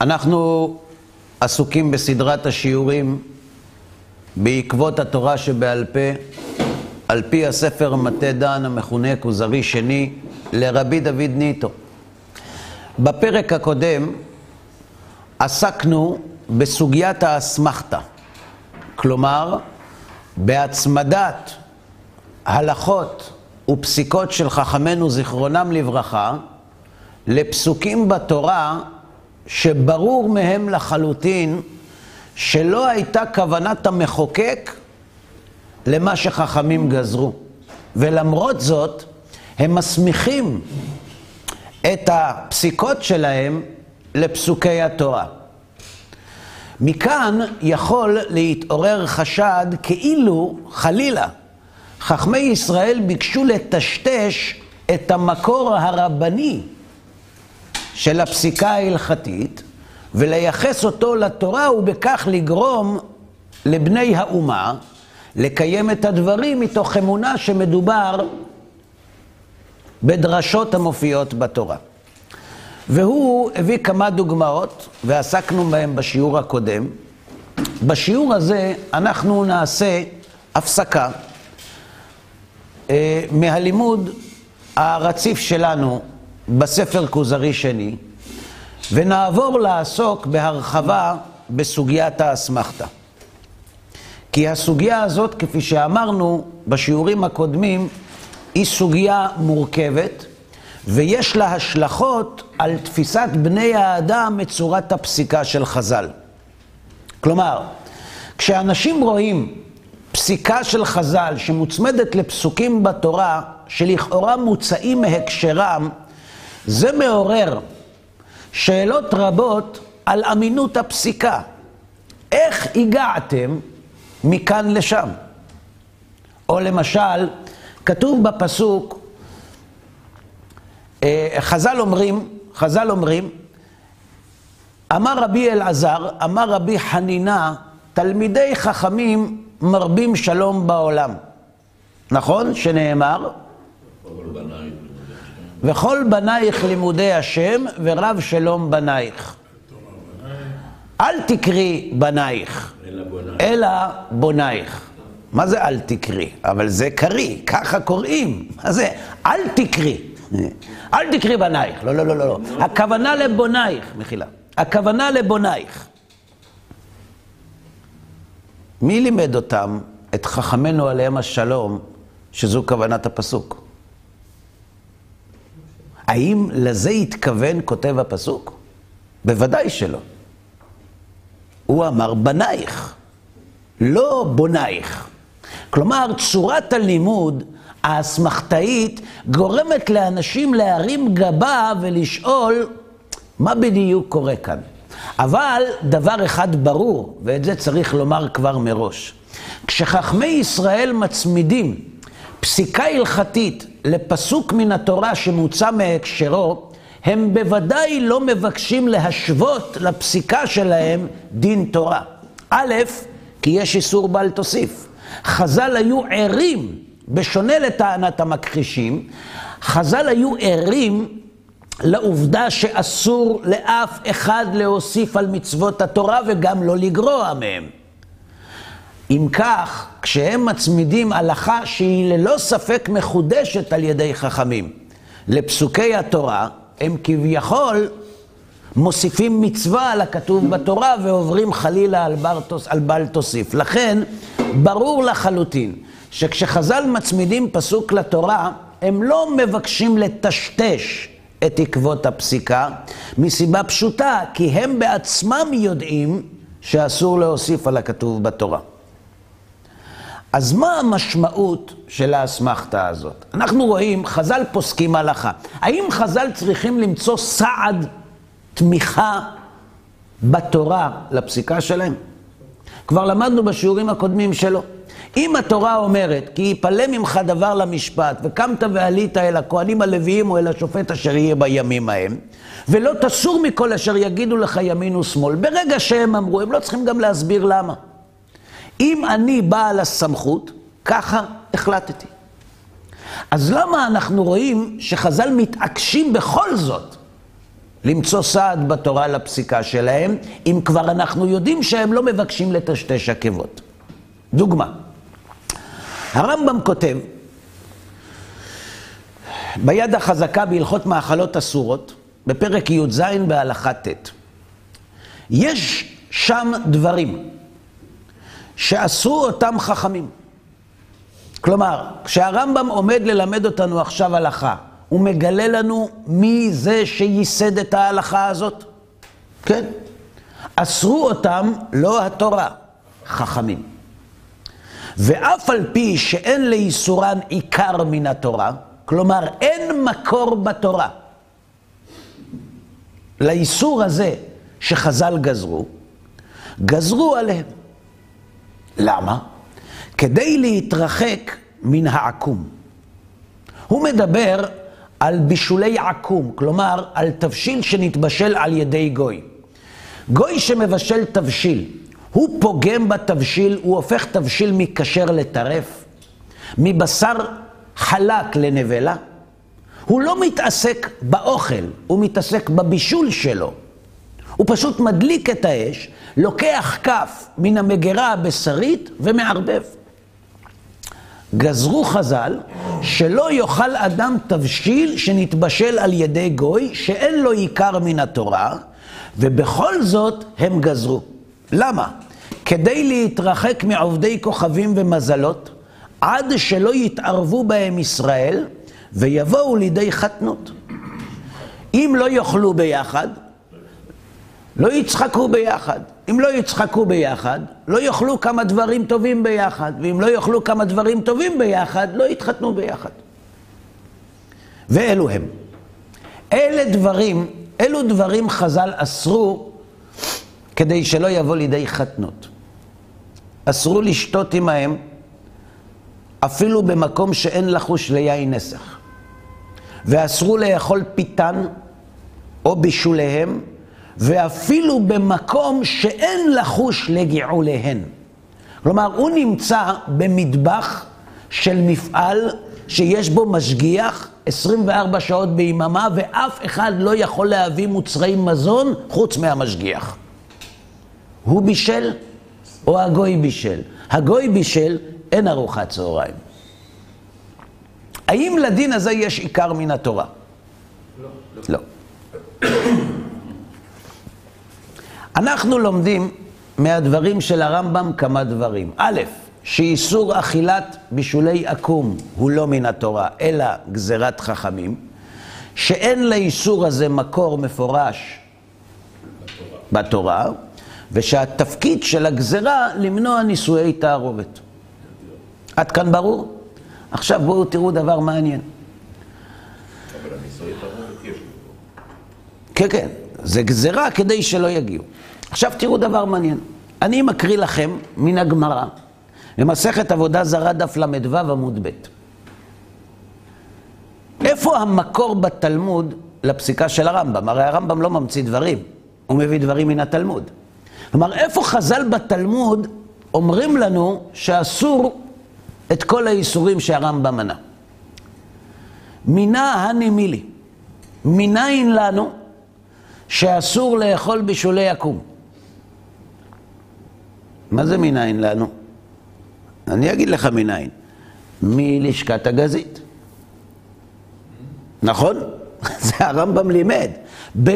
אנחנו עסוקים בסדרת השיעורים בעקבות התורה שבעל פה, על פי הספר מטה דן המכונה כוזרי שני לרבי דוד ניטו. בפרק הקודם עסקנו בסוגיית האסמכתה, כלומר בהצמדת הלכות ופסיקות של חכמינו זיכרונם לברכה לפסוקים בתורה שברור מהם לחלוטין שלא הייתה כוונת המחוקק למה שחכמים גזרו. ולמרות זאת, הם מסמיכים את הפסיקות שלהם לפסוקי התורה. מכאן יכול להתעורר חשד כאילו, חלילה, חכמי ישראל ביקשו לטשטש את המקור הרבני של הפסיקה ההלכתית ולייחס אותו לתורה ובכך לגרום לבני האומה לקיים את הדברים מתוך אמונה שמדובר בדרשות המופיעות בתורה. והוא הביא כמה דוגמאות, ועסקנו בהן בשיעור הקודם. בשיעור הזה אנחנו נעשה הפסקה אה, מהלימוד הרציף שלנו בספר כוזרי שני, ונעבור לעסוק בהרחבה בסוגיית האסמכתה. כי הסוגיה הזאת, כפי שאמרנו בשיעורים הקודמים, היא סוגיה מורכבת, ויש לה השלכות על תפיסת בני האדם מצורת הפסיקה של חז"ל. כלומר, כשאנשים רואים פסיקה של חז"ל שמוצמדת לפסוקים בתורה, שלכאורה מוצאים מהקשרם, זה מעורר שאלות רבות על אמינות הפסיקה. איך הגעתם מכאן לשם? או למשל, כתוב בפסוק, אה, חז"ל אומרים, חז"ל אומרים, אמר רבי אלעזר, אמר רבי חנינה, תלמידי חכמים מרבים שלום בעולם. נכון? שנאמר? וכל בנייך לימודי השם ורב שלום בנייך. אל תקרי בנייך, אלא בונייך. מה זה אל תקרי? אבל זה קרי, ככה קוראים. מה זה? אל תקרי. אל תקרי בנייך. לא, לא, לא, לא. הכוונה לבונייך, מחילה. הכוונה לבונייך. מי לימד אותם, את חכמינו עליהם השלום, שזו כוונת הפסוק? האם לזה התכוון כותב הפסוק? בוודאי שלא. הוא אמר בנייך, לא בונייך. כלומר, צורת הלימוד האסמכתאית גורמת לאנשים להרים גבה ולשאול מה בדיוק קורה כאן. אבל דבר אחד ברור, ואת זה צריך לומר כבר מראש. כשחכמי ישראל מצמידים פסיקה הלכתית לפסוק מן התורה שמוצא מהקשרו, הם בוודאי לא מבקשים להשוות לפסיקה שלהם דין תורה. א', כי יש איסור בל תוסיף. חז"ל היו ערים, בשונה לטענת המכחישים, חז"ל היו ערים לעובדה שאסור לאף אחד להוסיף על מצוות התורה וגם לא לגרוע מהם. אם כך, כשהם מצמידים הלכה שהיא ללא ספק מחודשת על ידי חכמים לפסוקי התורה, הם כביכול מוסיפים מצווה על הכתוב בתורה ועוברים חלילה על, ברטוס, על בל תוסיף. לכן, ברור לחלוטין שכשחז"ל מצמידים פסוק לתורה, הם לא מבקשים לטשטש את עקבות הפסיקה, מסיבה פשוטה, כי הם בעצמם יודעים שאסור להוסיף על הכתוב בתורה. אז מה המשמעות של האסמכתה הזאת? אנחנו רואים, חז"ל פוסקים הלכה. האם חז"ל צריכים למצוא סעד, תמיכה בתורה לפסיקה שלהם? כבר למדנו בשיעורים הקודמים שלו. אם התורה אומרת, כי יפלא ממך דבר למשפט, וקמת ועלית אל הכהנים הלוויים או אל השופט אשר יהיה בימים ההם, ולא תסור מכל אשר יגידו לך ימין ושמאל. ברגע שהם אמרו, הם לא צריכים גם להסביר למה. אם אני בעל הסמכות, ככה החלטתי. אז למה אנחנו רואים שחז"ל מתעקשים בכל זאת למצוא סעד בתורה לפסיקה שלהם, אם כבר אנחנו יודעים שהם לא מבקשים לטשטש עקבות. דוגמה, הרמב"ם כותב, ביד החזקה בהלכות מאכלות אסורות, בפרק י"ז בהלכה ט', יש שם דברים שאסרו אותם חכמים. כלומר, כשהרמב"ם עומד ללמד אותנו עכשיו הלכה, הוא מגלה לנו מי זה שייסד את ההלכה הזאת? כן. אסרו אותם לא התורה, חכמים. ואף על פי שאין לאיסורן עיקר מן התורה, כלומר אין מקור בתורה לאיסור הזה שחז"ל גזרו, גזרו עליהם. למה? כדי להתרחק מן העקום. הוא מדבר על בישולי עקום, כלומר על תבשיל שנתבשל על ידי גוי. גוי שמבשל תבשיל, הוא פוגם בתבשיל, הוא הופך תבשיל מכשר לטרף, מבשר חלק לנבלה. הוא לא מתעסק באוכל, הוא מתעסק בבישול שלו. הוא פשוט מדליק את האש, לוקח כף מן המגרה הבשרית ומערבב. גזרו חז"ל שלא יאכל אדם תבשיל שנתבשל על ידי גוי, שאין לו עיקר מן התורה, ובכל זאת הם גזרו. למה? כדי להתרחק מעובדי כוכבים ומזלות, עד שלא יתערבו בהם ישראל, ויבואו לידי חתנות. אם לא יאכלו ביחד, לא יצחקו ביחד. אם לא יצחקו ביחד, לא יאכלו כמה דברים טובים ביחד. ואם לא יאכלו כמה דברים טובים ביחד, לא יתחתנו ביחד. ואלו הם. אלה דברים, אלו דברים חז"ל אסרו כדי שלא יבוא לידי חתנות. אסרו לשתות עמהם אפילו במקום שאין לחוש ליין נסך. ואסרו לאכול פיתן או בישוליהם ואפילו במקום שאין לחוש לגעוליהן. כלומר, הוא נמצא במטבח של מפעל שיש בו משגיח 24 שעות ביממה, ואף אחד לא יכול להביא מוצרי מזון חוץ מהמשגיח. הוא בישל או הגוי בישל? הגוי בישל, אין ארוחת צהריים. האם לדין הזה יש עיקר מן התורה? לא. לא. אנחנו לומדים מהדברים של הרמב"ם כמה דברים. א', שאיסור אכילת בישולי עקום הוא לא מן התורה, אלא גזירת חכמים, שאין לאיסור הזה מקור מפורש בתורה, בתורה ושהתפקיד של הגזרה למנוע נישואי תערובת. עד כאן ברור? עכשיו בואו תראו דבר מעניין. כן, כן, זה גזרה כדי שלא יגיעו. עכשיו תראו דבר מעניין. אני מקריא לכם מן הגמרא, במסכת עבודה זרה דף ל"ו עמוד ב'. איפה המקור בתלמוד לפסיקה של הרמב"ם? הרי הרמב"ם לא ממציא דברים, הוא מביא דברים מן התלמוד. כלומר, איפה חז"ל בתלמוד אומרים לנו שאסור את כל האיסורים שהרמב"ם מנה? מינה הנמילי. מניין לנו שאסור לאכול בשולי יקום? מה זה מניין לנו? אני אגיד לך מניין. מלשכת הגזית. נכון? זה הרמב"ם לימד. ב...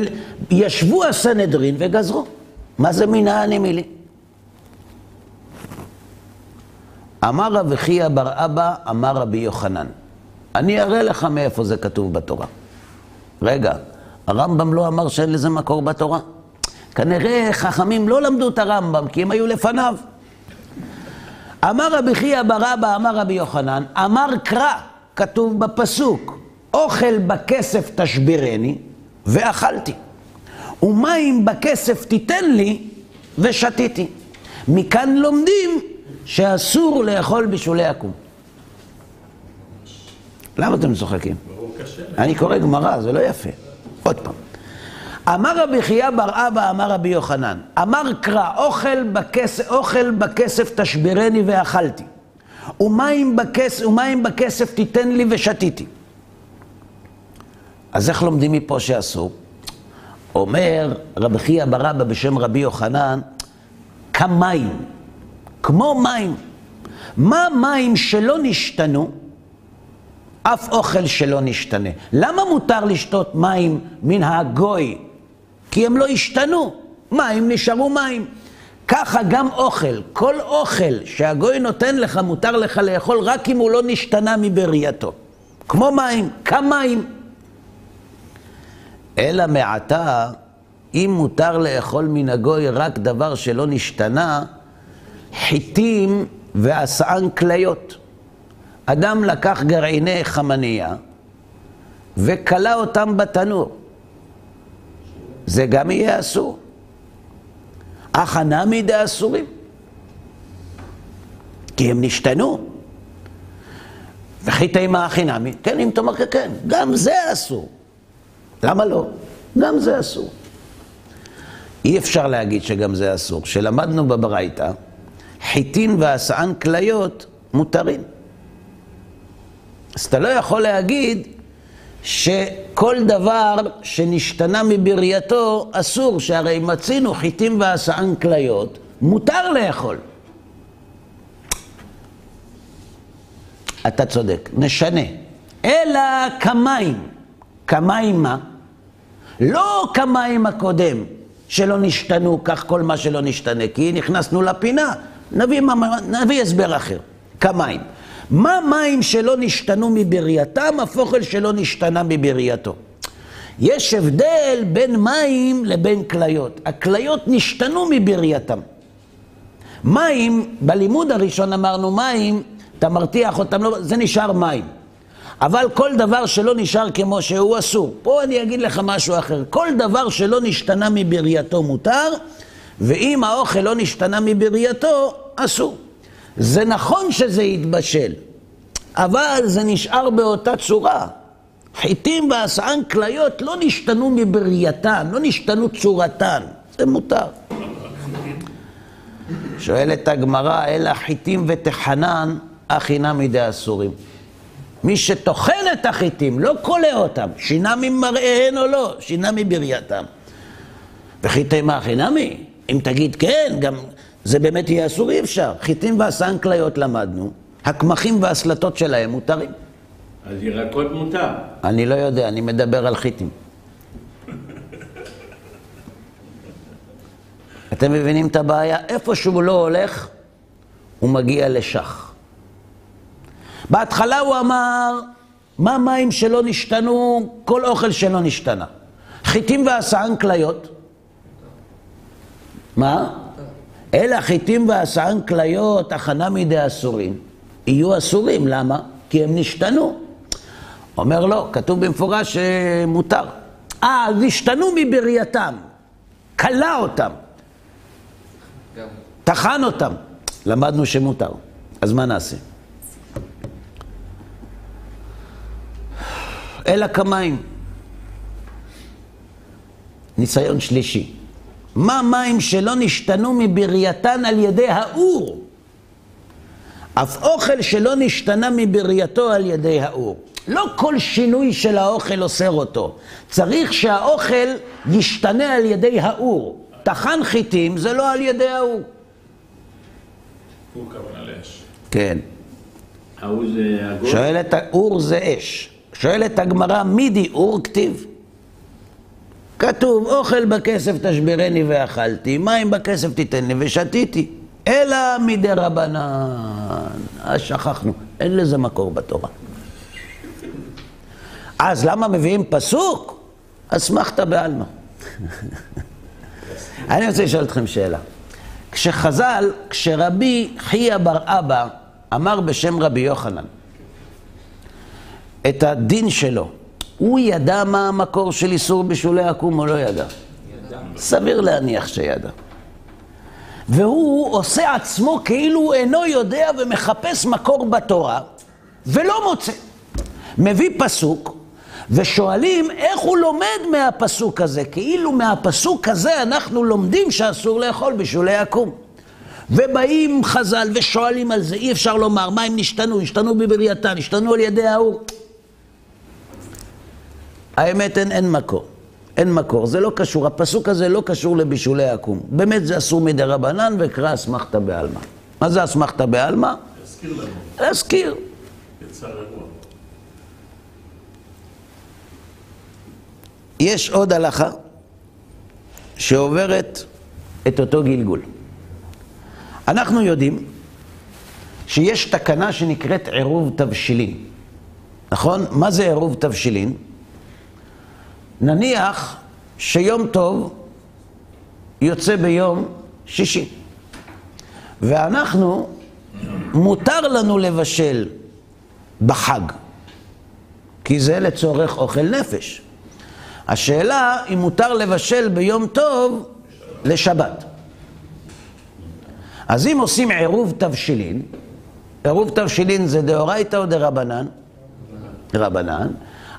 ישבו הסנהדרין וגזרו. מה זה מינה הנמילי? אמר רב חייא בר אבא, אמר רבי יוחנן. אני אראה לך מאיפה זה כתוב בתורה. רגע, הרמב"ם לא אמר שאין לזה מקור בתורה? כנראה חכמים לא למדו את הרמב"ם, כי הם היו לפניו. אמר רבי חייא בר אבא, אמר רבי יוחנן, אמר קרא, כתוב בפסוק, אוכל בכסף תשבירני, ואכלתי. ומים בכסף תיתן לי, ושתיתי. מכאן לומדים שאסור לאכול בשולי עקום. למה אתם צוחקים? אני קורא גמרא, זה לא יפה. עוד פעם. אמר רבי חייא בר אבא, אמר רבי יוחנן, אמר קרא, אוכל בכסף, אוכל בכסף תשבירני ואכלתי, ומים בכסף, ומים בכסף תיתן לי ושתיתי. אז איך לומדים מפה שאסור? אומר רבי חייא ברבא בשם רבי יוחנן, כמים, כמו מים. מה מים שלא נשתנו? אף אוכל שלא נשתנה. למה מותר לשתות מים מן הגוי? כי הם לא השתנו. מים נשארו מים. ככה גם אוכל, כל אוכל שהגוי נותן לך, מותר לך לאכול רק אם הוא לא נשתנה מבראייתו. כמו מים, כמים. אלא מעתה, אם מותר לאכול מן הגוי רק דבר שלא נשתנה, חיטים ועשאן כליות. אדם לקח גרעיני חמניה וכלה אותם בתנור. זה גם יהיה אסור. אך הנמי דאסורים. כי הם נשתנו. וכי תימא הכי נמי, כן, אם תאמר כן, גם זה אסור. למה לא? גם זה אסור. אי אפשר להגיד שגם זה אסור. כשלמדנו בברייתא, חיטין ועשאן כליות מותרים. אז אתה לא יכול להגיד שכל דבר שנשתנה מבראייתו אסור, שהרי מצינו חיטים ועשאן כליות, מותר לאכול. אתה צודק, נשנה. אלא כמים. כמים מה? לא כמים הקודם, שלא נשתנו, כך כל מה שלא נשתנה, כי נכנסנו לפינה. נביא, נביא הסבר אחר. כמים. מה מים שלא נשתנו מבראייתם, אף אוכל שלא נשתנה מבראייתו. יש הבדל בין מים לבין כליות. הכליות נשתנו מבראייתם. מים, בלימוד הראשון אמרנו מים, אתה מרתיח אותם, לא, זה נשאר מים. אבל כל דבר שלא נשאר כמו שהוא אסור. פה אני אגיד לך משהו אחר. כל דבר שלא נשתנה מבראייתו מותר, ואם האוכל לא נשתנה מבראייתו, אסור. זה נכון שזה יתבשל, אבל זה נשאר באותה צורה. חיטים ועשאן כליות לא נשתנו מבראייתן, לא נשתנו צורתן, זה מותר. שואלת הגמרא, אלא חיטים ותחנן, הכי נמי דאסורים. מי שטוחן את החיטים, לא כולא אותם, שינה ממראיהן או לא, שינה מבראייתם. וחיטי מה הכי נמי? אם תגיד כן, גם זה באמת יהיה אסור, אי אפשר. חיטים ועשן כליות למדנו, הקמחים והסלטות שלהם מותרים. אז ירקות מותר. אני לא יודע, אני מדבר על חיטים. אתם מבינים את הבעיה? איפה שהוא לא הולך, הוא מגיע לשח. בהתחלה הוא אמר, מה מים שלא נשתנו, כל אוכל שלא נשתנה. חיטים ועשן כליות. מה? אלא חיטים ועשן כליות, הכנה מידי אסורים. יהיו אסורים, למה? כי הם נשתנו. אומר לא, כתוב במפורש שמותר. אה, אז נשתנו מבראייתם, כלה אותם, טחן אותם. למדנו שמותר. אז מה נעשה? אלא כמים. ניסיון שלישי. מה מים שלא נשתנו מבראייתן על ידי האור? אף אוכל שלא נשתנה מבראייתו על ידי האור. לא כל שינוי של האוכל אוסר אותו. צריך שהאוכל ישתנה על ידי האור. טחן חיטים זה לא על ידי האור. הוא כוונה לאש. כן. ההוא זה הגול? שואלת, אור זה אש. שואלת הגמרא, מידי אור כתיב? כתוב, אוכל בכסף תשברני ואכלתי, מים בכסף תיתן לי ושתיתי. אלא מדי רבנן. אז שכחנו, אין לזה מקור בתורה. אז למה מביאים פסוק? אסמכתא בעלמא. אני רוצה לשאול אתכם שאלה. כשחז"ל, כשרבי חייא בר אבא אמר בשם רבי יוחנן את הדין שלו, הוא ידע מה המקור של איסור בשולי עקום או לא ידע? ידע. סביר להניח שידע. והוא עושה עצמו כאילו הוא אינו יודע ומחפש מקור בתורה, ולא מוצא. מביא פסוק, ושואלים איך הוא לומד מהפסוק הזה, כאילו מהפסוק הזה אנחנו לומדים שאסור לאכול בשולי עקום. ובאים חז"ל ושואלים על זה, אי אפשר לומר, מה הם נשתנו? נשתנו בברייתן, נשתנו על ידי האור. האמת אין, אין מקור. אין מקור, זה לא קשור, הפסוק הזה לא קשור לבישולי עקום. באמת זה אסור מדי רבנן וקרא אסמכתא בעלמא. מה זה אסמכתא בעלמא? להזכיר לנו, להזכיר. יש עוד הלכה שעוברת את אותו גלגול. אנחנו יודעים שיש תקנה שנקראת עירוב תבשילין. נכון? מה זה עירוב תבשילין? נניח שיום טוב יוצא ביום שישי, ואנחנו, מותר לנו לבשל בחג, כי זה לצורך אוכל נפש. השאלה אם מותר לבשל ביום טוב לשבת. אז אם עושים עירוב תבשילין, עירוב תבשילין זה דאורייתא או דרבנן? רבנן,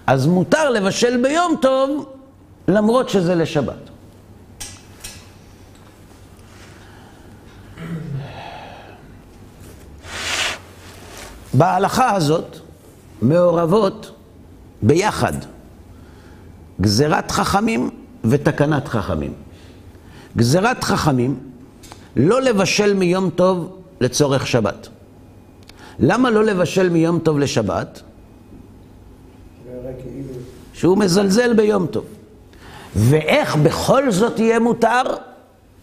אז מותר לבשל ביום טוב למרות שזה לשבת. בהלכה הזאת מעורבות ביחד גזירת חכמים ותקנת חכמים. גזירת חכמים, לא לבשל מיום טוב לצורך שבת. למה לא לבשל מיום טוב לשבת? שהוא מזלזל ביום טוב. ואיך בכל זאת יהיה מותר?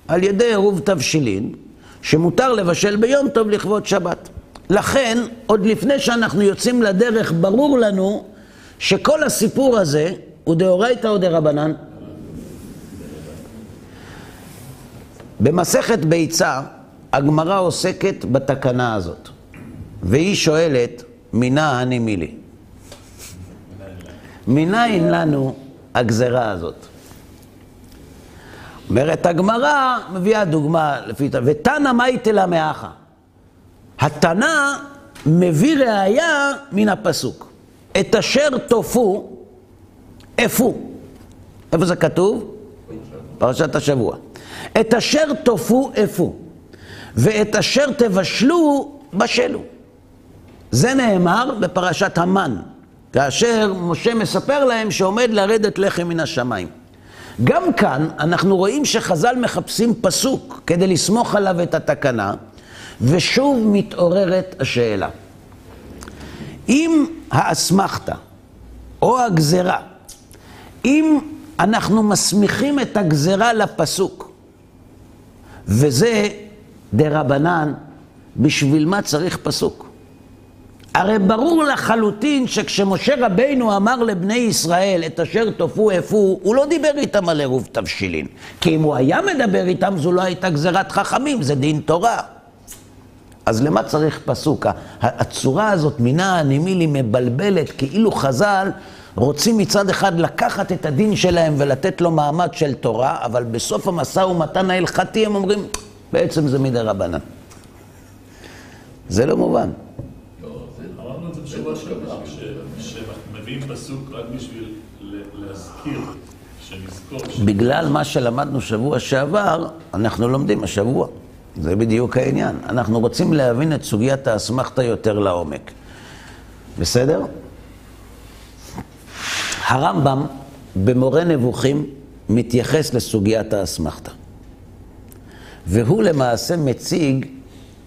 על ידי עירוב תבשילין, שמותר לבשל ביום טוב לכבוד שבת. לכן, עוד לפני שאנחנו יוצאים לדרך, ברור לנו שכל הסיפור הזה הוא דאורייתא או דרבנן? במסכת ביצה, הגמרא עוסקת בתקנה הזאת, והיא שואלת, מינה אני מילי. מניין לנו הגזרה הזאת? אומרת הגמרא, מביאה דוגמה לפי... ותנא מייטלה מאחה. התנא מביא ראייה מן הפסוק. את אשר תופו, אפו. איפה זה כתוב? פרשת השבוע. את אשר תופו, אפו. ואת אשר תבשלו, בשלו. זה נאמר בפרשת המן. כאשר משה מספר להם שעומד לרדת לחם מן השמיים. גם כאן אנחנו רואים שחז"ל מחפשים פסוק כדי לסמוך עליו את התקנה, ושוב מתעוררת השאלה. אם האסמכתה או הגזרה, אם אנחנו מסמיכים את הגזרה לפסוק, וזה דרבנן, בשביל מה צריך פסוק? הרי ברור לחלוטין שכשמשה רבינו אמר לבני ישראל את אשר תופו אפו, הוא לא דיבר איתם על עירוב תבשילין. כי אם הוא היה מדבר איתם זו לא הייתה גזירת חכמים, זה דין תורה. אז למה צריך פסוק? הצורה הזאת, מינה הנימילי מבלבלת, כאילו חז"ל רוצים מצד אחד לקחת את הדין שלהם ולתת לו מעמד של תורה, אבל בסוף המשא ומתן ההלכתי הם אומרים, בעצם זה מדי רבנן. זה לא מובן. בשבוע שעבר, שמביאים פסוק רק בשביל להזכיר, שנזכור. ש- בגלל מה שלמדנו שבוע שעבר, אנחנו לומדים השבוע. זה בדיוק העניין. אנחנו רוצים להבין את סוגיית האסמכתא יותר לעומק. בסדר? הרמב"ם במורה נבוכים מתייחס לסוגיית האסמכתא. והוא למעשה מציג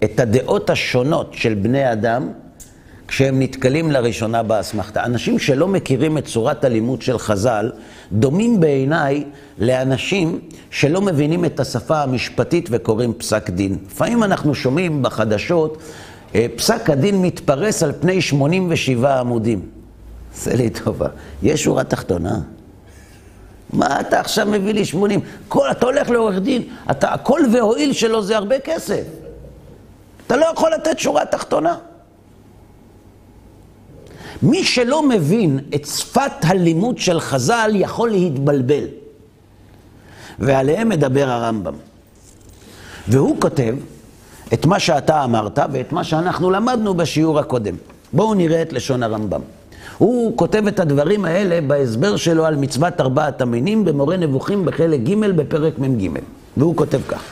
את הדעות השונות של בני אדם כשהם נתקלים לראשונה באסמכתא. אנשים שלא מכירים את צורת הלימוד של חז"ל, דומים בעיניי לאנשים שלא מבינים את השפה המשפטית וקוראים פסק דין. לפעמים אנחנו שומעים בחדשות, אה, פסק הדין מתפרס על פני 87 עמודים. עשה לי טובה, יש שורה תחתונה. מה אתה עכשיו מביא לי 80? כל, אתה הולך לעורך דין, אתה, הכל והועיל שלו זה הרבה כסף. אתה לא יכול לתת שורה תחתונה. מי שלא מבין את שפת הלימוד של חז"ל יכול להתבלבל. ועליהם מדבר הרמב"ם. והוא כותב את מה שאתה אמרת ואת מה שאנחנו למדנו בשיעור הקודם. בואו נראה את לשון הרמב"ם. הוא כותב את הדברים האלה בהסבר שלו על מצוות ארבעת המינים במורה נבוכים בחלק ג' בפרק מ"ג. והוא כותב כך: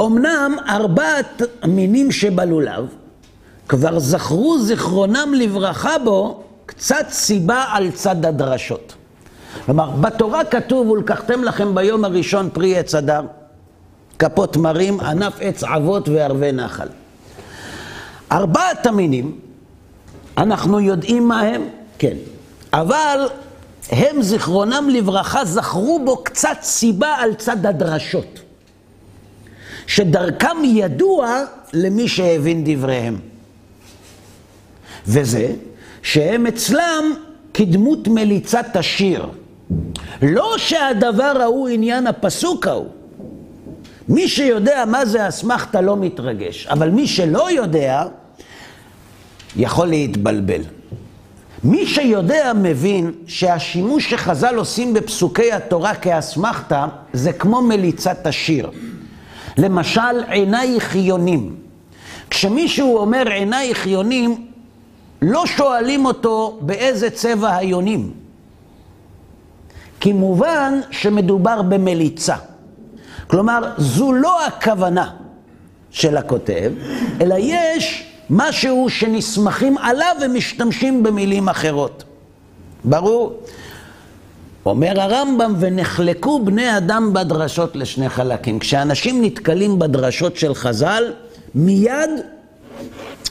אמנם ארבעת המינים שבלולב כבר זכרו זיכרונם לברכה בו קצת סיבה על צד הדרשות. כלומר, בתורה כתוב, ולקחתם לכם ביום הראשון פרי עץ אדר, כפות מרים, ענף עץ אבות וערבי נחל. ארבעת המינים, אנחנו יודעים מה הם? כן. אבל הם, זיכרונם לברכה, זכרו בו קצת סיבה על צד הדרשות. שדרכם ידוע למי שהבין דבריהם. וזה שהם אצלם כדמות מליצת השיר. לא שהדבר ההוא עניין הפסוק ההוא. מי שיודע מה זה אסמכתה לא מתרגש, אבל מי שלא יודע, יכול להתבלבל. מי שיודע מבין שהשימוש שחז"ל עושים בפסוקי התורה כאסמכתה זה כמו מליצת השיר. למשל, עינייך יונים. כשמישהו אומר עינייך יונים, לא שואלים אותו באיזה צבע היונים. כי מובן שמדובר במליצה. כלומר, זו לא הכוונה של הכותב, אלא יש משהו שנסמכים עליו ומשתמשים במילים אחרות. ברור? אומר הרמב"ם, ונחלקו בני אדם בדרשות לשני חלקים. כשאנשים נתקלים בדרשות של חז"ל, מיד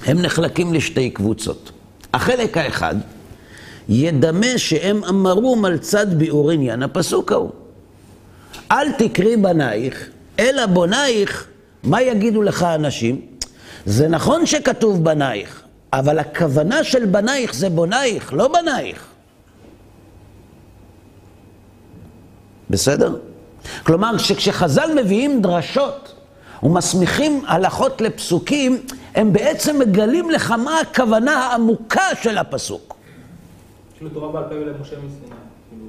הם נחלקים לשתי קבוצות. החלק האחד, ידמה שהם אמרום על צד ביאור עניין הפסוק ההוא. אל תקרי בנייך, אלא בונייך, מה יגידו לך אנשים? זה נכון שכתוב בנייך, אבל הכוונה של בנייך זה בונייך, לא בנייך. בסדר? כלומר, שכשחז"ל מביאים דרשות ומסמיכים הלכות לפסוקים, הם בעצם מגלים לך מה הכוונה העמוקה של הפסוק. כאילו תורה בעל פה למשה מסיני. כאילו.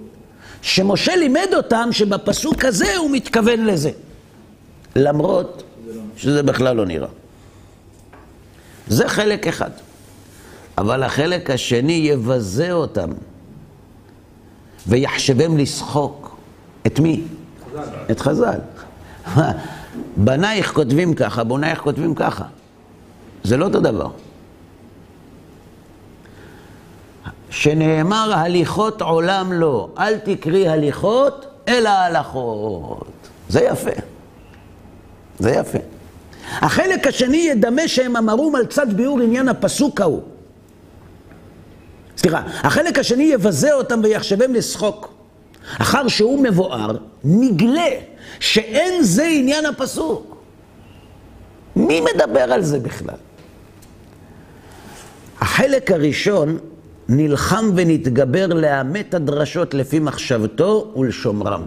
שמשה לימד אותם שבפסוק הזה הוא מתכוון לזה. למרות שזה בכלל לא נראה. זה חלק אחד. אבל החלק השני יבזה אותם ויחשבם לשחוק. את מי? חז"ל. את חז"ל. בנייך כותבים ככה, בונייך כותבים ככה. זה לא אותו דבר. שנאמר הליכות עולם לא, אל תקרי הליכות, אלא הלכות. זה יפה. זה יפה. החלק השני ידמה שהם אמרום על צד ביאור עניין הפסוק ההוא. סליחה, החלק השני יבזה אותם ויחשבם לשחוק. אחר שהוא מבואר, נגלה שאין זה עניין הפסוק. מי מדבר על זה בכלל? החלק הראשון נלחם ונתגבר לאמת הדרשות לפי מחשבתו ולשומרם.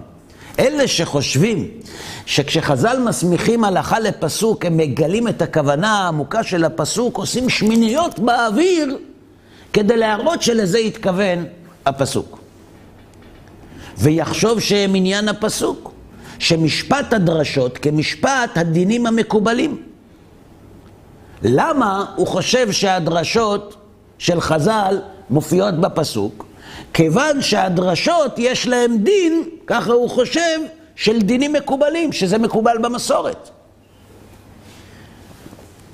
אלה שחושבים שכשחז"ל מסמיכים הלכה לפסוק, הם מגלים את הכוונה העמוקה של הפסוק, עושים שמיניות באוויר כדי להראות שלזה התכוון הפסוק. ויחשוב שהם עניין הפסוק, שמשפט הדרשות כמשפט הדינים המקובלים. למה הוא חושב שהדרשות של חז"ל מופיעות בפסוק? כיוון שהדרשות יש להם דין, ככה הוא חושב, של דינים מקובלים, שזה מקובל במסורת.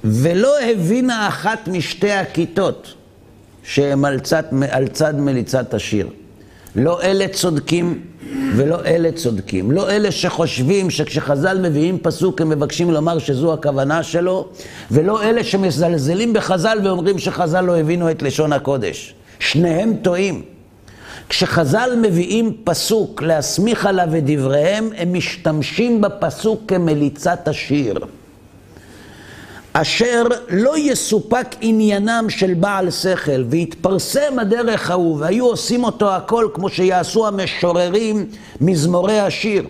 ולא הבינה אחת משתי הכיתות שהם על צד, על צד מליצת השיר. לא אלה צודקים ולא אלה צודקים. לא אלה שחושבים שכשחז"ל מביאים פסוק הם מבקשים לומר שזו הכוונה שלו, ולא אלה שמזלזלים בחז"ל ואומרים שחז"ל לא הבינו את לשון הקודש. שניהם טועים. כשחז"ל מביאים פסוק להסמיך עליו את דבריהם, הם משתמשים בפסוק כמליצת השיר. אשר לא יסופק עניינם של בעל שכל, והתפרסם הדרך ההוא, והיו עושים אותו הכל כמו שיעשו המשוררים מזמורי השיר.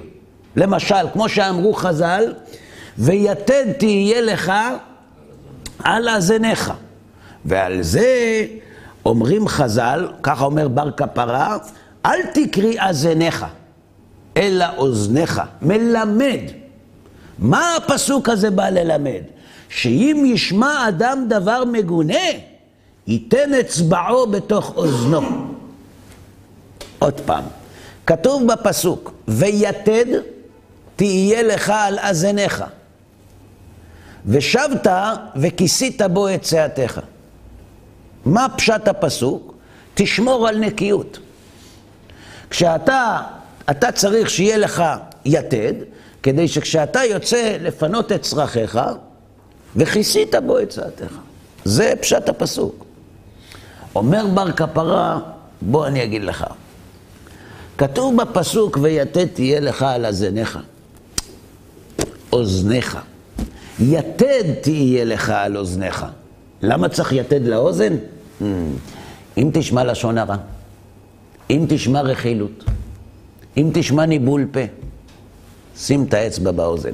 למשל, כמו שאמרו חז"ל, ויתד תהיה לך על אזניך. ועל זה אומרים חז"ל, ככה אומר בר כפרה, אל תקרי אזניך, אלא אוזניך, מלמד. מה הפסוק הזה בא ללמד? שאם ישמע אדם דבר מגונה, ייתן אצבעו בתוך אוזנו. עוד פעם, כתוב בפסוק, ויתד תהיה לך על אזניך, ושבת וכיסית בו את צאתך. מה פשט הפסוק? תשמור על נקיות. כשאתה, אתה צריך שיהיה לך יתד, כדי שכשאתה יוצא לפנות את צרכיך, וכיסית בו את צעתך. זה פשט הפסוק. אומר בר כפרה, בוא אני אגיד לך. כתוב בפסוק, ויתד תהיה לך על אזניך, אוזניך. יתד תהיה לך על אוזניך. למה צריך יתד לאוזן? Hmm. אם תשמע לשון הרע, אם תשמע רכילות, אם תשמע ניבול פה, שים את האצבע באוזן.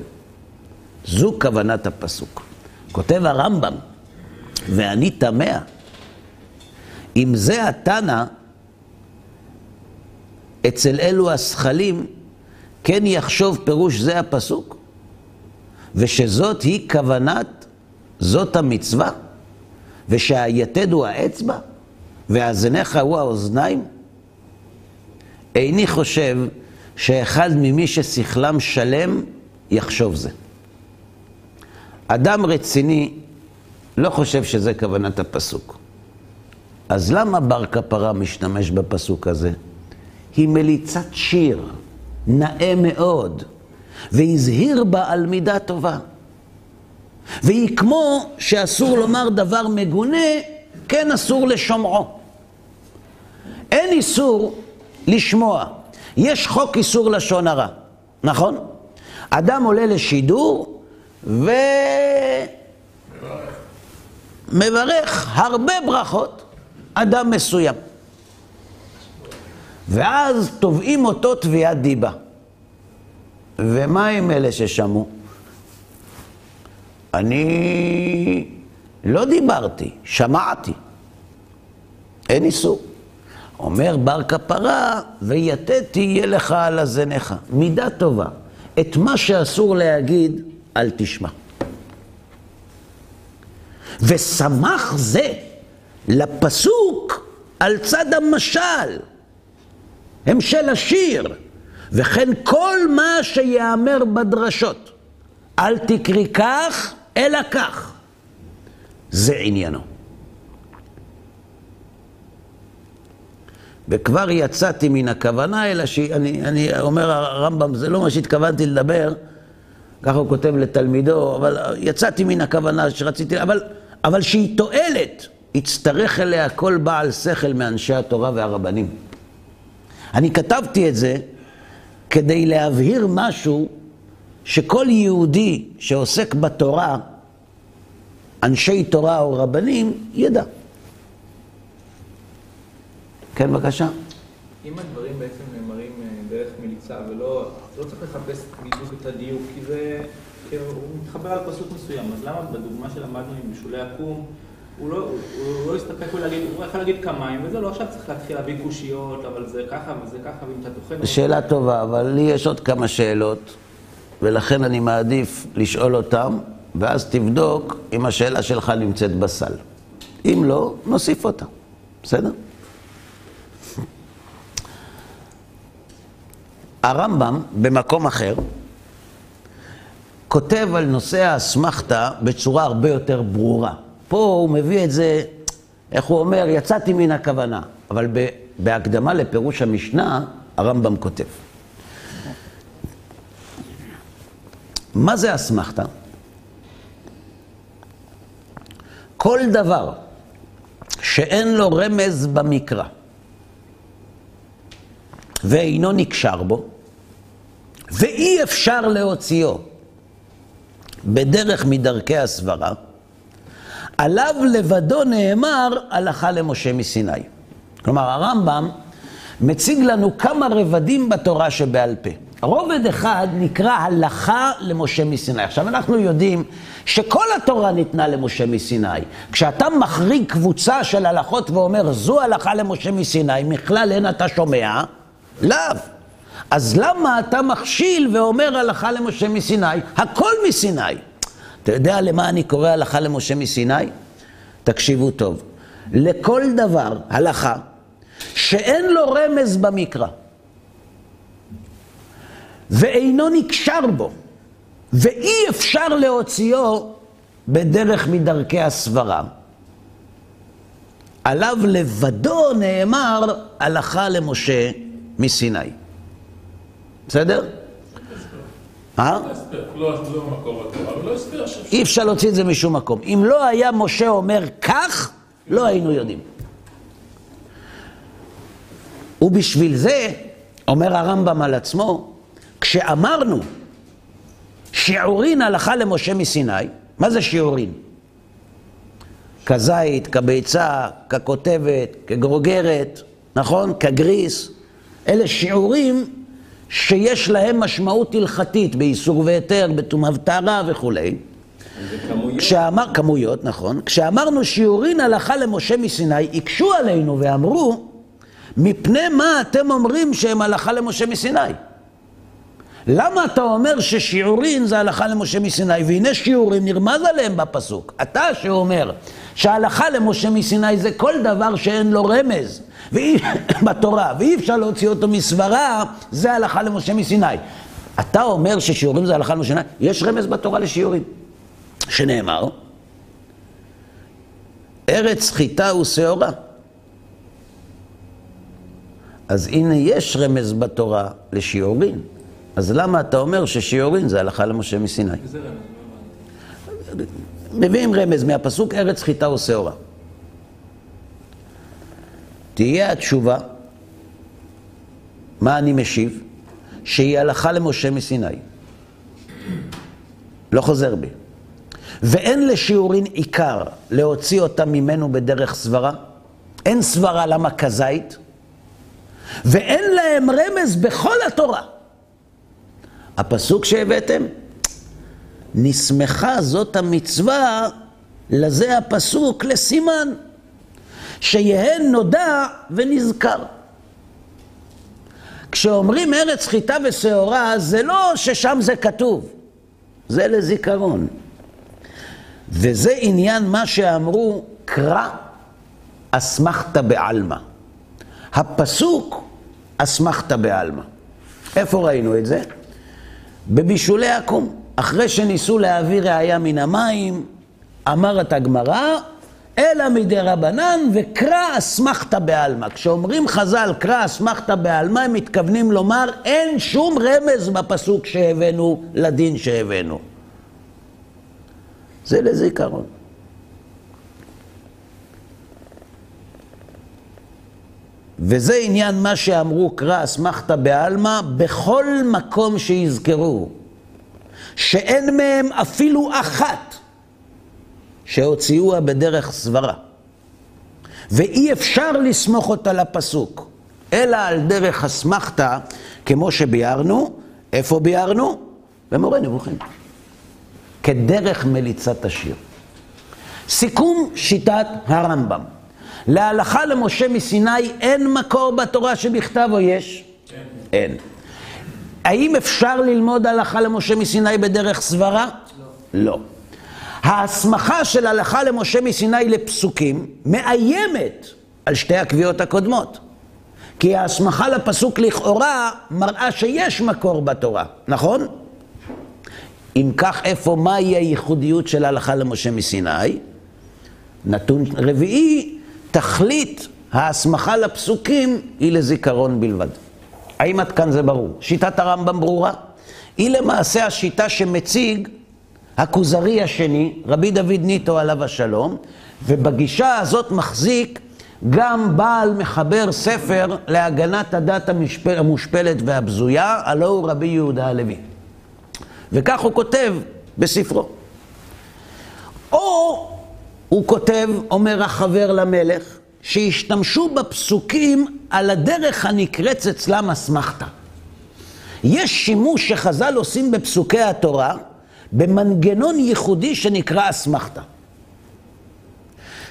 זו כוונת הפסוק. כותב הרמב"ם, ואני תמה, אם זה התנא, אצל אלו השכלים, כן יחשוב פירוש זה הפסוק, ושזאת היא כוונת, זאת המצווה, ושהיתד הוא האצבע, והאזניך הוא האוזניים? איני חושב שאחד ממי ששכלם שלם יחשוב זה. אדם רציני לא חושב שזה כוונת הפסוק. אז למה בר כפרה משתמש בפסוק הזה? היא מליצת שיר, נאה מאוד, והזהיר בה על מידה טובה. והיא כמו שאסור לומר דבר מגונה, כן אסור לשומעו. אין איסור לשמוע. יש חוק איסור לשון הרע, נכון? אדם עולה לשידור ומברך הרבה ברכות, אדם מסוים. ואז תובעים אותו תביעת דיבה. ומה עם אלה ששמעו? אני לא דיברתי, שמעתי. אין איסור. אומר בר כפרה, ויתד תהיה לך על הזניך. מידה טובה. את מה שאסור להגיד, אל תשמע. ושמח זה לפסוק על צד המשל. המשל השיר. וכן כל מה שיאמר בדרשות. אל תקרי כך, אלא כך. זה עניינו. וכבר יצאתי מן הכוונה, אלא שאני אני אומר הרמב"ם, זה לא מה שהתכוונתי לדבר, ככה הוא כותב לתלמידו, אבל יצאתי מן הכוונה שרציתי, אבל, אבל שהיא תועלת, יצטרך אליה כל בעל שכל מאנשי התורה והרבנים. אני כתבתי את זה כדי להבהיר משהו שכל יהודי שעוסק בתורה, אנשי תורה או רבנים, ידע. כן, בבקשה. אם הדברים בעצם מליצה ולא, לא צריך לחפש בדיוק את הדיוק, כי זה, כי הוא מתחבר על פסוק מסוים, אז למה בדוגמה שלמדנו עם בשולי עקום, הוא לא, הוא לא הסתפק להגיד, הוא יכול להגיד כמיים, וזה לא עכשיו צריך להתחיל להביא קושיות, אבל זה ככה וזה ככה, ואם אתה טוחן... שאלה טובה, אבל לי יש עוד כמה שאלות, ולכן אני מעדיף לשאול אותם, ואז תבדוק אם השאלה שלך נמצאת בסל. אם לא, נוסיף אותה, בסדר? הרמב"ם, במקום אחר, כותב על נושא האסמכתה בצורה הרבה יותר ברורה. פה הוא מביא את זה, איך הוא אומר, יצאתי מן הכוונה. אבל בהקדמה לפירוש המשנה, הרמב"ם כותב. מה זה אסמכתה? כל דבר שאין לו רמז במקרא ואינו נקשר בו, ואי אפשר להוציאו בדרך מדרכי הסברה, עליו לבדו נאמר הלכה למשה מסיני. כלומר, הרמב"ם מציג לנו כמה רבדים בתורה שבעל פה. רובד אחד נקרא הלכה למשה מסיני. עכשיו, אנחנו יודעים שכל התורה ניתנה למשה מסיני. כשאתה מחריג קבוצה של הלכות ואומר, זו הלכה למשה מסיני, מכלל אין אתה שומע, לאו. אז למה אתה מכשיל ואומר הלכה למשה מסיני? הכל מסיני. אתה יודע למה אני קורא הלכה למשה מסיני? תקשיבו טוב. לכל דבר, הלכה, שאין לו רמז במקרא, ואינו נקשר בו, ואי אפשר להוציאו בדרך מדרכי הסברה. עליו לבדו נאמר הלכה למשה מסיני. בסדר? אה? לא לא לא. אי אפשר להוציא את זה משום מקום. אם לא היה משה אומר כך, לא היינו יודעים. ובשביל זה, אומר הרמב"ם על עצמו, כשאמרנו שיעורין הלכה למשה מסיני, מה זה שיעורין? כזית, כביצה, ככותבת, כגרוגרת, נכון? כגריס. אלה שיעורים שיש להם משמעות הלכתית באיסור והיתר, בטומאה וטהרה וכולי. כמויות. כשאמר, כמויות, נכון. כשאמרנו שיעורין הלכה למשה מסיני, הקשו עלינו ואמרו, מפני מה אתם אומרים שהם הלכה למשה מסיני? למה אתה אומר ששיעורין זה הלכה למשה מסיני, והנה שיעורים נרמז עליהם בפסוק. אתה שאומר שההלכה למשה מסיני זה כל דבר שאין לו רמז בתורה, ואי אפשר להוציא אותו מסברה, זה הלכה למשה מסיני. אתה אומר ששיעורים זה הלכה למשה מסיני? יש רמז בתורה לשיעורים. שנאמר, ארץ חיטה ושעורה. אז הנה יש רמז בתורה לשיעורין. אז למה אתה אומר ששיעורין זה הלכה למשה מסיני? מביאים רמז מהפסוק ארץ חיטה ושעורה. תהיה התשובה, מה אני משיב? שהיא הלכה למשה מסיני. לא חוזר בי. ואין לשיעורין עיקר להוציא אותה ממנו בדרך סברה. אין סברה למה כזית, ואין להם רמז בכל התורה. הפסוק שהבאתם, נסמכה זאת המצווה, לזה הפסוק, לסימן, שיהן נודע ונזכר. כשאומרים ארץ חיטה ושעורה, זה לא ששם זה כתוב, זה לזיכרון. וזה עניין מה שאמרו, קרא אסמכתא בעלמא. הפסוק אסמכתא בעלמא. איפה ראינו את זה? בבישולי עקום. אחרי שניסו להביא ראייה מן המים, אמרת הגמרא, אלא מדי רבנן וקרא אסמכתא בעלמא. כשאומרים חז"ל קרא אסמכתא בעלמא, הם מתכוונים לומר אין שום רמז בפסוק שהבאנו לדין שהבאנו. זה לזיכרון. וזה עניין מה שאמרו קרא אסמכתא בעלמא בכל מקום שיזכרו, שאין מהם אפילו אחת שהוציאוה בדרך סברה. ואי אפשר לסמוך אותה לפסוק, אלא על דרך אסמכתא, כמו שביארנו, איפה ביארנו? במורה נבוכים. כדרך מליצת השיר. סיכום שיטת הרמב"ם. להלכה למשה מסיני אין מקור בתורה שבכתב או יש? אין. האם אפשר ללמוד הלכה למשה מסיני בדרך סברה? לא. לא. ההסמכה של הלכה למשה מסיני לפסוקים מאיימת על שתי הקביעות הקודמות. כי ההסמכה לפסוק לכאורה מראה שיש מקור בתורה, נכון? אם כך, איפה, מהי הייחודיות של ההלכה למשה מסיני? נתון רביעי, תכלית ההסמכה לפסוקים היא לזיכרון בלבד. האם עד כאן זה ברור? שיטת הרמב"ם ברורה? היא למעשה השיטה שמציג הכוזרי השני, רבי דוד ניטו עליו השלום, ובגישה הזאת מחזיק גם בעל מחבר ספר להגנת הדת המשפל, המושפלת והבזויה, הלא הוא רבי יהודה הלוי. וכך הוא כותב בספרו. או הוא כותב, אומר החבר למלך, שהשתמשו בפסוקים על הדרך הנקראת אצלם אסמכתא. יש שימוש שחז"ל עושים בפסוקי התורה במנגנון ייחודי שנקרא אסמכתא.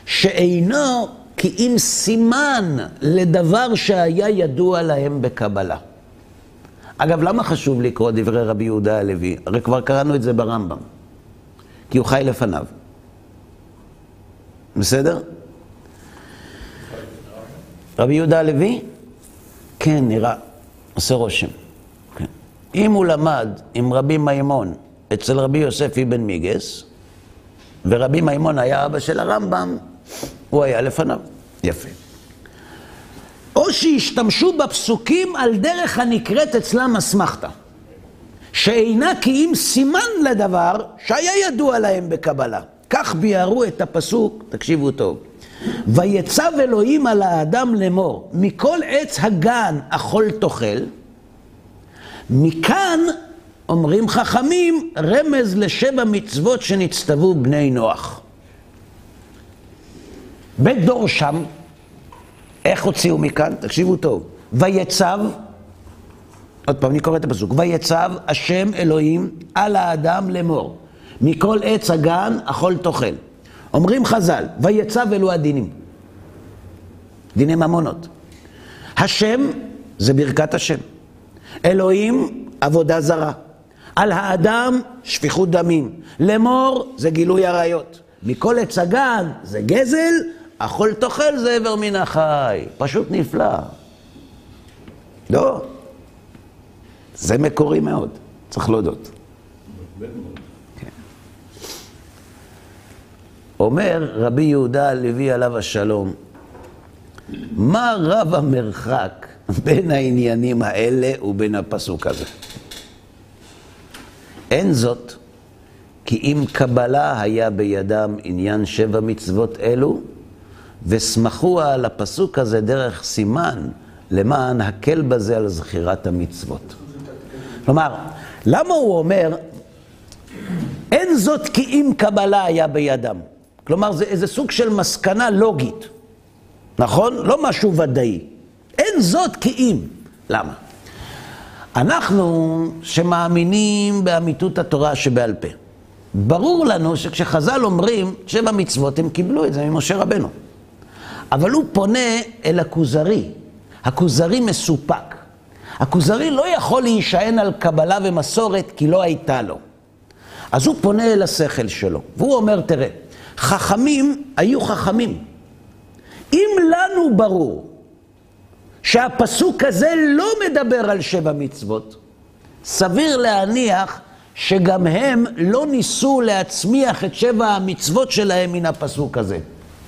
שאינו כי אם סימן לדבר שהיה ידוע להם בקבלה. אגב, למה חשוב לקרוא דברי רבי יהודה הלוי? הרי כבר קראנו את זה ברמב"ם. כי הוא חי לפניו. בסדר? רבי יהודה הלוי? כן, נראה, עושה רושם. כן. אם הוא למד עם רבי מימון אצל רבי יוסף אבן מיגס, ורבי מימון היה אבא של הרמב"ם, הוא היה לפניו. יפה. או שהשתמשו בפסוקים על דרך הנקראת אצלם אסמכתה, שאינה כי אם סימן לדבר שהיה ידוע להם בקבלה. כך ביארו את הפסוק, תקשיבו טוב, ויצב אלוהים על האדם לאמור, מכל עץ הגן אכול תאכל, מכאן אומרים חכמים רמז לשבע מצוות שנצטוו בני נוח. בדורשם, איך הוציאו מכאן? תקשיבו טוב. ויצב, עוד פעם, אני קורא את הפסוק. ויצב השם אלוהים על האדם לאמור, מכל עץ הגן אכול תאכל. אומרים חז"ל, ויצב אלו הדינים. דיני ממונות. השם זה ברכת השם. אלוהים, עבודה זרה. על האדם, שפיכות דמים. לאמור, זה גילוי עריות. מכל עץ הגן, זה גזל, אכול תאכל זה עבר מן החי. פשוט נפלא. לא. זה מקורי מאוד, צריך להודות. אומר רבי יהודה הלוי עליו השלום, מה רב המרחק בין העניינים האלה ובין הפסוק הזה? אין זאת, כי אם קבלה היה בידם עניין שבע מצוות אלו, וסמכו על הפסוק הזה דרך סימן, למען הקל בזה על זכירת המצוות. כלומר, למה הוא אומר, אין זאת כי אם קבלה היה בידם? כלומר, זה איזה סוג של מסקנה לוגית, נכון? לא משהו ודאי. אין זאת כי אם. למה? אנחנו שמאמינים באמיתות התורה שבעל פה, ברור לנו שכשחז"ל אומרים שבע מצוות, הם קיבלו את זה ממשה רבנו. אבל הוא פונה אל הכוזרי. הכוזרי מסופק. הכוזרי לא יכול להישען על קבלה ומסורת כי לא הייתה לו. אז הוא פונה אל השכל שלו, והוא אומר, תראה, חכמים היו חכמים. אם לנו ברור שהפסוק הזה לא מדבר על שבע מצוות, סביר להניח שגם הם לא ניסו להצמיח את שבע המצוות שלהם מן הפסוק הזה.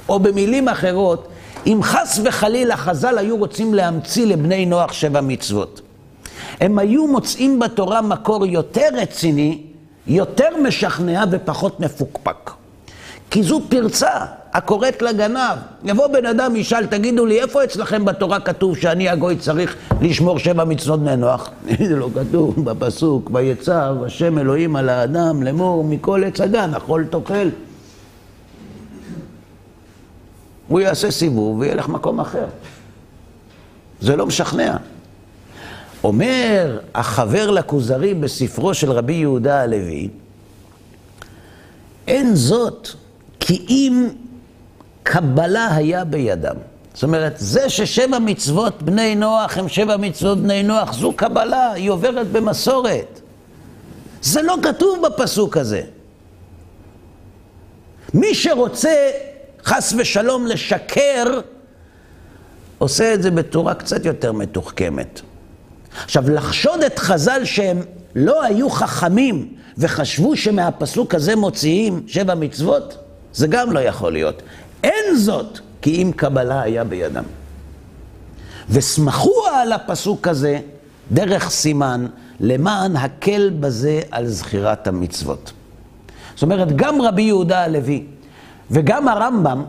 או במילים אחרות, אם חס וחלילה חז"ל היו רוצים להמציא לבני נוח שבע מצוות, הם היו מוצאים בתורה מקור יותר רציני, יותר משכנע ופחות מפוקפק. כי זו פרצה הקוראת לגנב. יבוא בן אדם, ישאל, תגידו לי, איפה אצלכם בתורה כתוב שאני הגוי צריך לשמור שבע מצוות בני נוח? זה לא כתוב בפסוק, ויצב השם אלוהים על האדם לאמור מכל עץ הגן, אכול תאכל. הוא יעשה סיבוב וילך מקום אחר. זה לא משכנע. אומר החבר לכוזרי בספרו של רבי יהודה הלוי, אין זאת כי אם קבלה היה בידם. זאת אומרת, זה ששבע מצוות בני נוח הם שבע מצוות בני נוח, זו קבלה, היא עוברת במסורת. זה לא כתוב בפסוק הזה. מי שרוצה חס ושלום לשקר, עושה את זה בצורה קצת יותר מתוחכמת. עכשיו, לחשוד את חז"ל שהם לא היו חכמים וחשבו שמהפסוק הזה מוציאים שבע מצוות, זה גם לא יכול להיות. אין זאת כי אם קבלה היה בידם. וסמכו על הפסוק הזה דרך סימן, למען הקל בזה על זכירת המצוות. זאת אומרת, גם רבי יהודה הלוי וגם הרמב"ם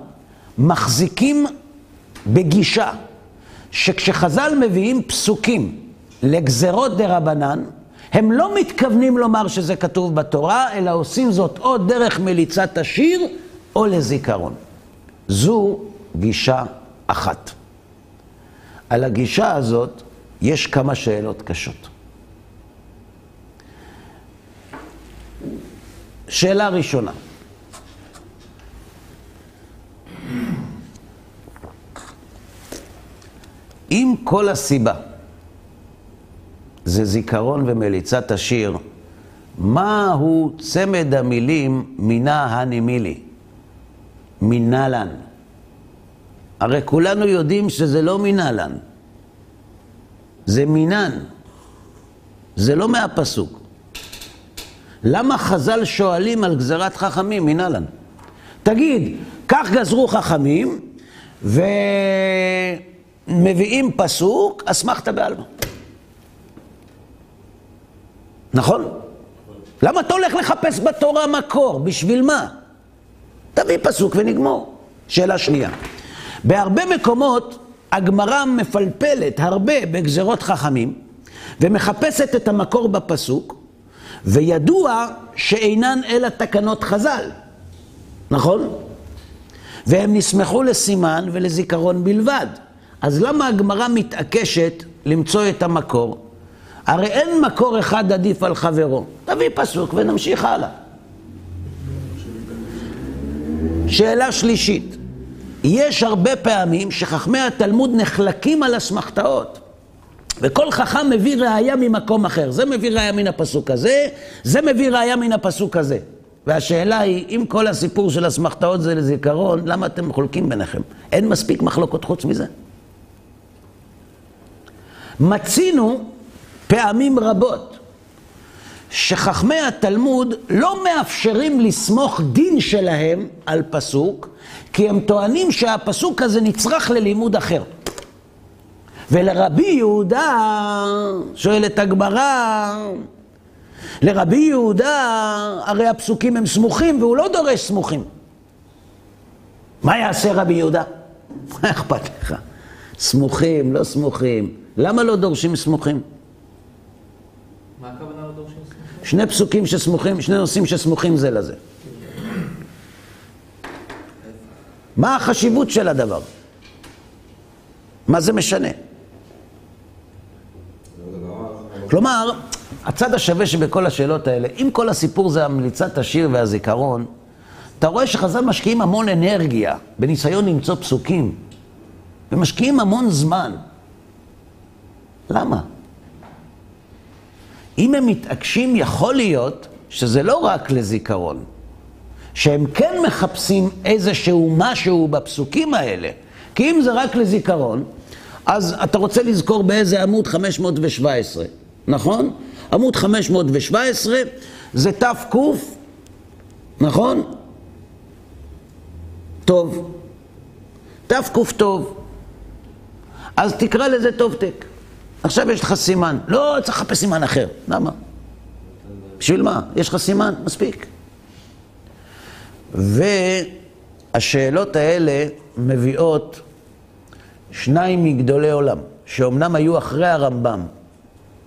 מחזיקים בגישה שכשחז"ל מביאים פסוקים לגזרות דה רבנן, הם לא מתכוונים לומר שזה כתוב בתורה, אלא עושים זאת או דרך מליצת השיר או לזיכרון. זו גישה אחת. על הגישה הזאת יש כמה שאלות קשות. שאלה ראשונה, אם כל הסיבה זה זיכרון ומליצת השיר, מהו צמד המילים מינה הנימילי? מינלן. הרי כולנו יודעים שזה לא מינלן, זה מינן. זה לא מהפסוק. למה חז"ל שואלים על גזירת חכמים מינלן? תגיד, כך גזרו חכמים, מביאים פסוק, אסמכתה בעלמא. נכון? למה אתה הולך לחפש בתורה מקור? בשביל מה? תביא פסוק ונגמור. שאלה שנייה. בהרבה מקומות הגמרא מפלפלת הרבה בגזרות חכמים ומחפשת את המקור בפסוק, וידוע שאינן אלא תקנות חז"ל, נכון? והם נסמכו לסימן ולזיכרון בלבד. אז למה הגמרא מתעקשת למצוא את המקור? הרי אין מקור אחד עדיף על חברו. תביא פסוק ונמשיך הלאה. שאלה שלישית, יש הרבה פעמים שחכמי התלמוד נחלקים על אסמכתאות. וכל חכם מביא ראייה ממקום אחר. זה מביא ראייה מן הפסוק הזה, זה מביא ראייה מן הפסוק הזה. והשאלה היא, אם כל הסיפור של אסמכתאות זה לזיכרון, למה אתם חולקים ביניכם? אין מספיק מחלוקות חוץ מזה. מצינו פעמים רבות שחכמי התלמוד לא מאפשרים לסמוך דין שלהם על פסוק, כי הם טוענים שהפסוק הזה נצרך ללימוד אחר. ולרבי יהודה, שואלת הגמרא, לרבי יהודה הרי הפסוקים הם סמוכים והוא לא דורש סמוכים. מה יעשה רבי יהודה? מה אכפת לך? סמוכים, לא סמוכים. למה לא דורשים סמוכים? מה הכוונה? שני פסוקים שסמוכים, שני נושאים שסמוכים זה לזה. מה החשיבות של הדבר? מה זה משנה? כלומר, הצד השווה שבכל השאלות האלה, אם כל הסיפור זה המליצת השיר והזיכרון, אתה רואה שחז"ל משקיעים המון אנרגיה בניסיון למצוא פסוקים, ומשקיעים המון זמן. למה? אם הם מתעקשים, יכול להיות שזה לא רק לזיכרון, שהם כן מחפשים איזשהו משהו בפסוקים האלה. כי אם זה רק לזיכרון, אז אתה רוצה לזכור באיזה עמוד 517, נכון? עמוד 517 זה תק, נכון? טוב. תק טוב. אז תקרא לזה טוב טק. עכשיו יש לך סימן. לא, צריך לחפש סימן אחר. למה? בשביל מה? יש לך סימן? מספיק. והשאלות האלה מביאות שניים מגדולי עולם, שאומנם היו אחרי הרמב"ם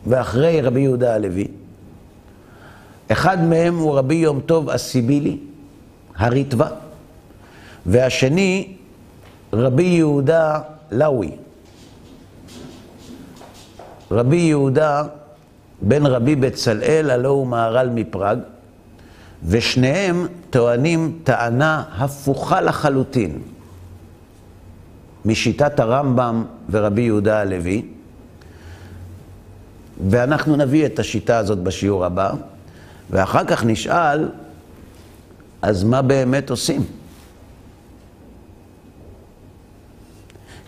ואחרי רבי יהודה הלוי. אחד מהם הוא רבי יום טוב הסיבילי, הריטווה, והשני רבי יהודה לאוי. רבי יהודה בן רבי בצלאל, הלא הוא מהר"ל מפראג, ושניהם טוענים טענה הפוכה לחלוטין משיטת הרמב"ם ורבי יהודה הלוי, ואנחנו נביא את השיטה הזאת בשיעור הבא, ואחר כך נשאל, אז מה באמת עושים?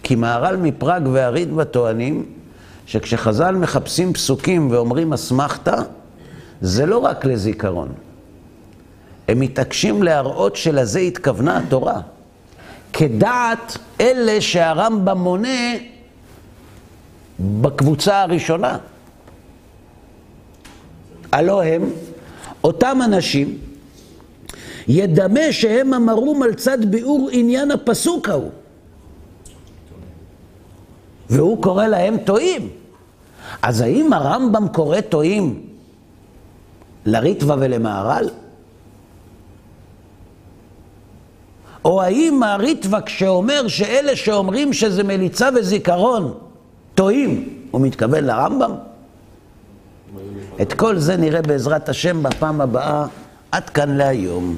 כי מהר"ל מפראג והריטב"א טוענים שכשחז"ל מחפשים פסוקים ואומרים אסמכתה, זה לא רק לזיכרון. הם מתעקשים להראות שלזה התכוונה התורה. כדעת אלה שהרמב"ם מונה בקבוצה הראשונה. הלא הם אותם אנשים, ידמה שהם אמרום על צד ביאור עניין הפסוק ההוא. והוא קורא להם טועים. אז האם הרמב"ם קורא טועים לריטווה ולמהר"ל? או האם הריטווה כשאומר שאלה שאומרים שזה מליצה וזיכרון טועים, הוא מתכוון לרמב"ם? את כל זה נראה בעזרת השם בפעם הבאה. עד כאן להיום.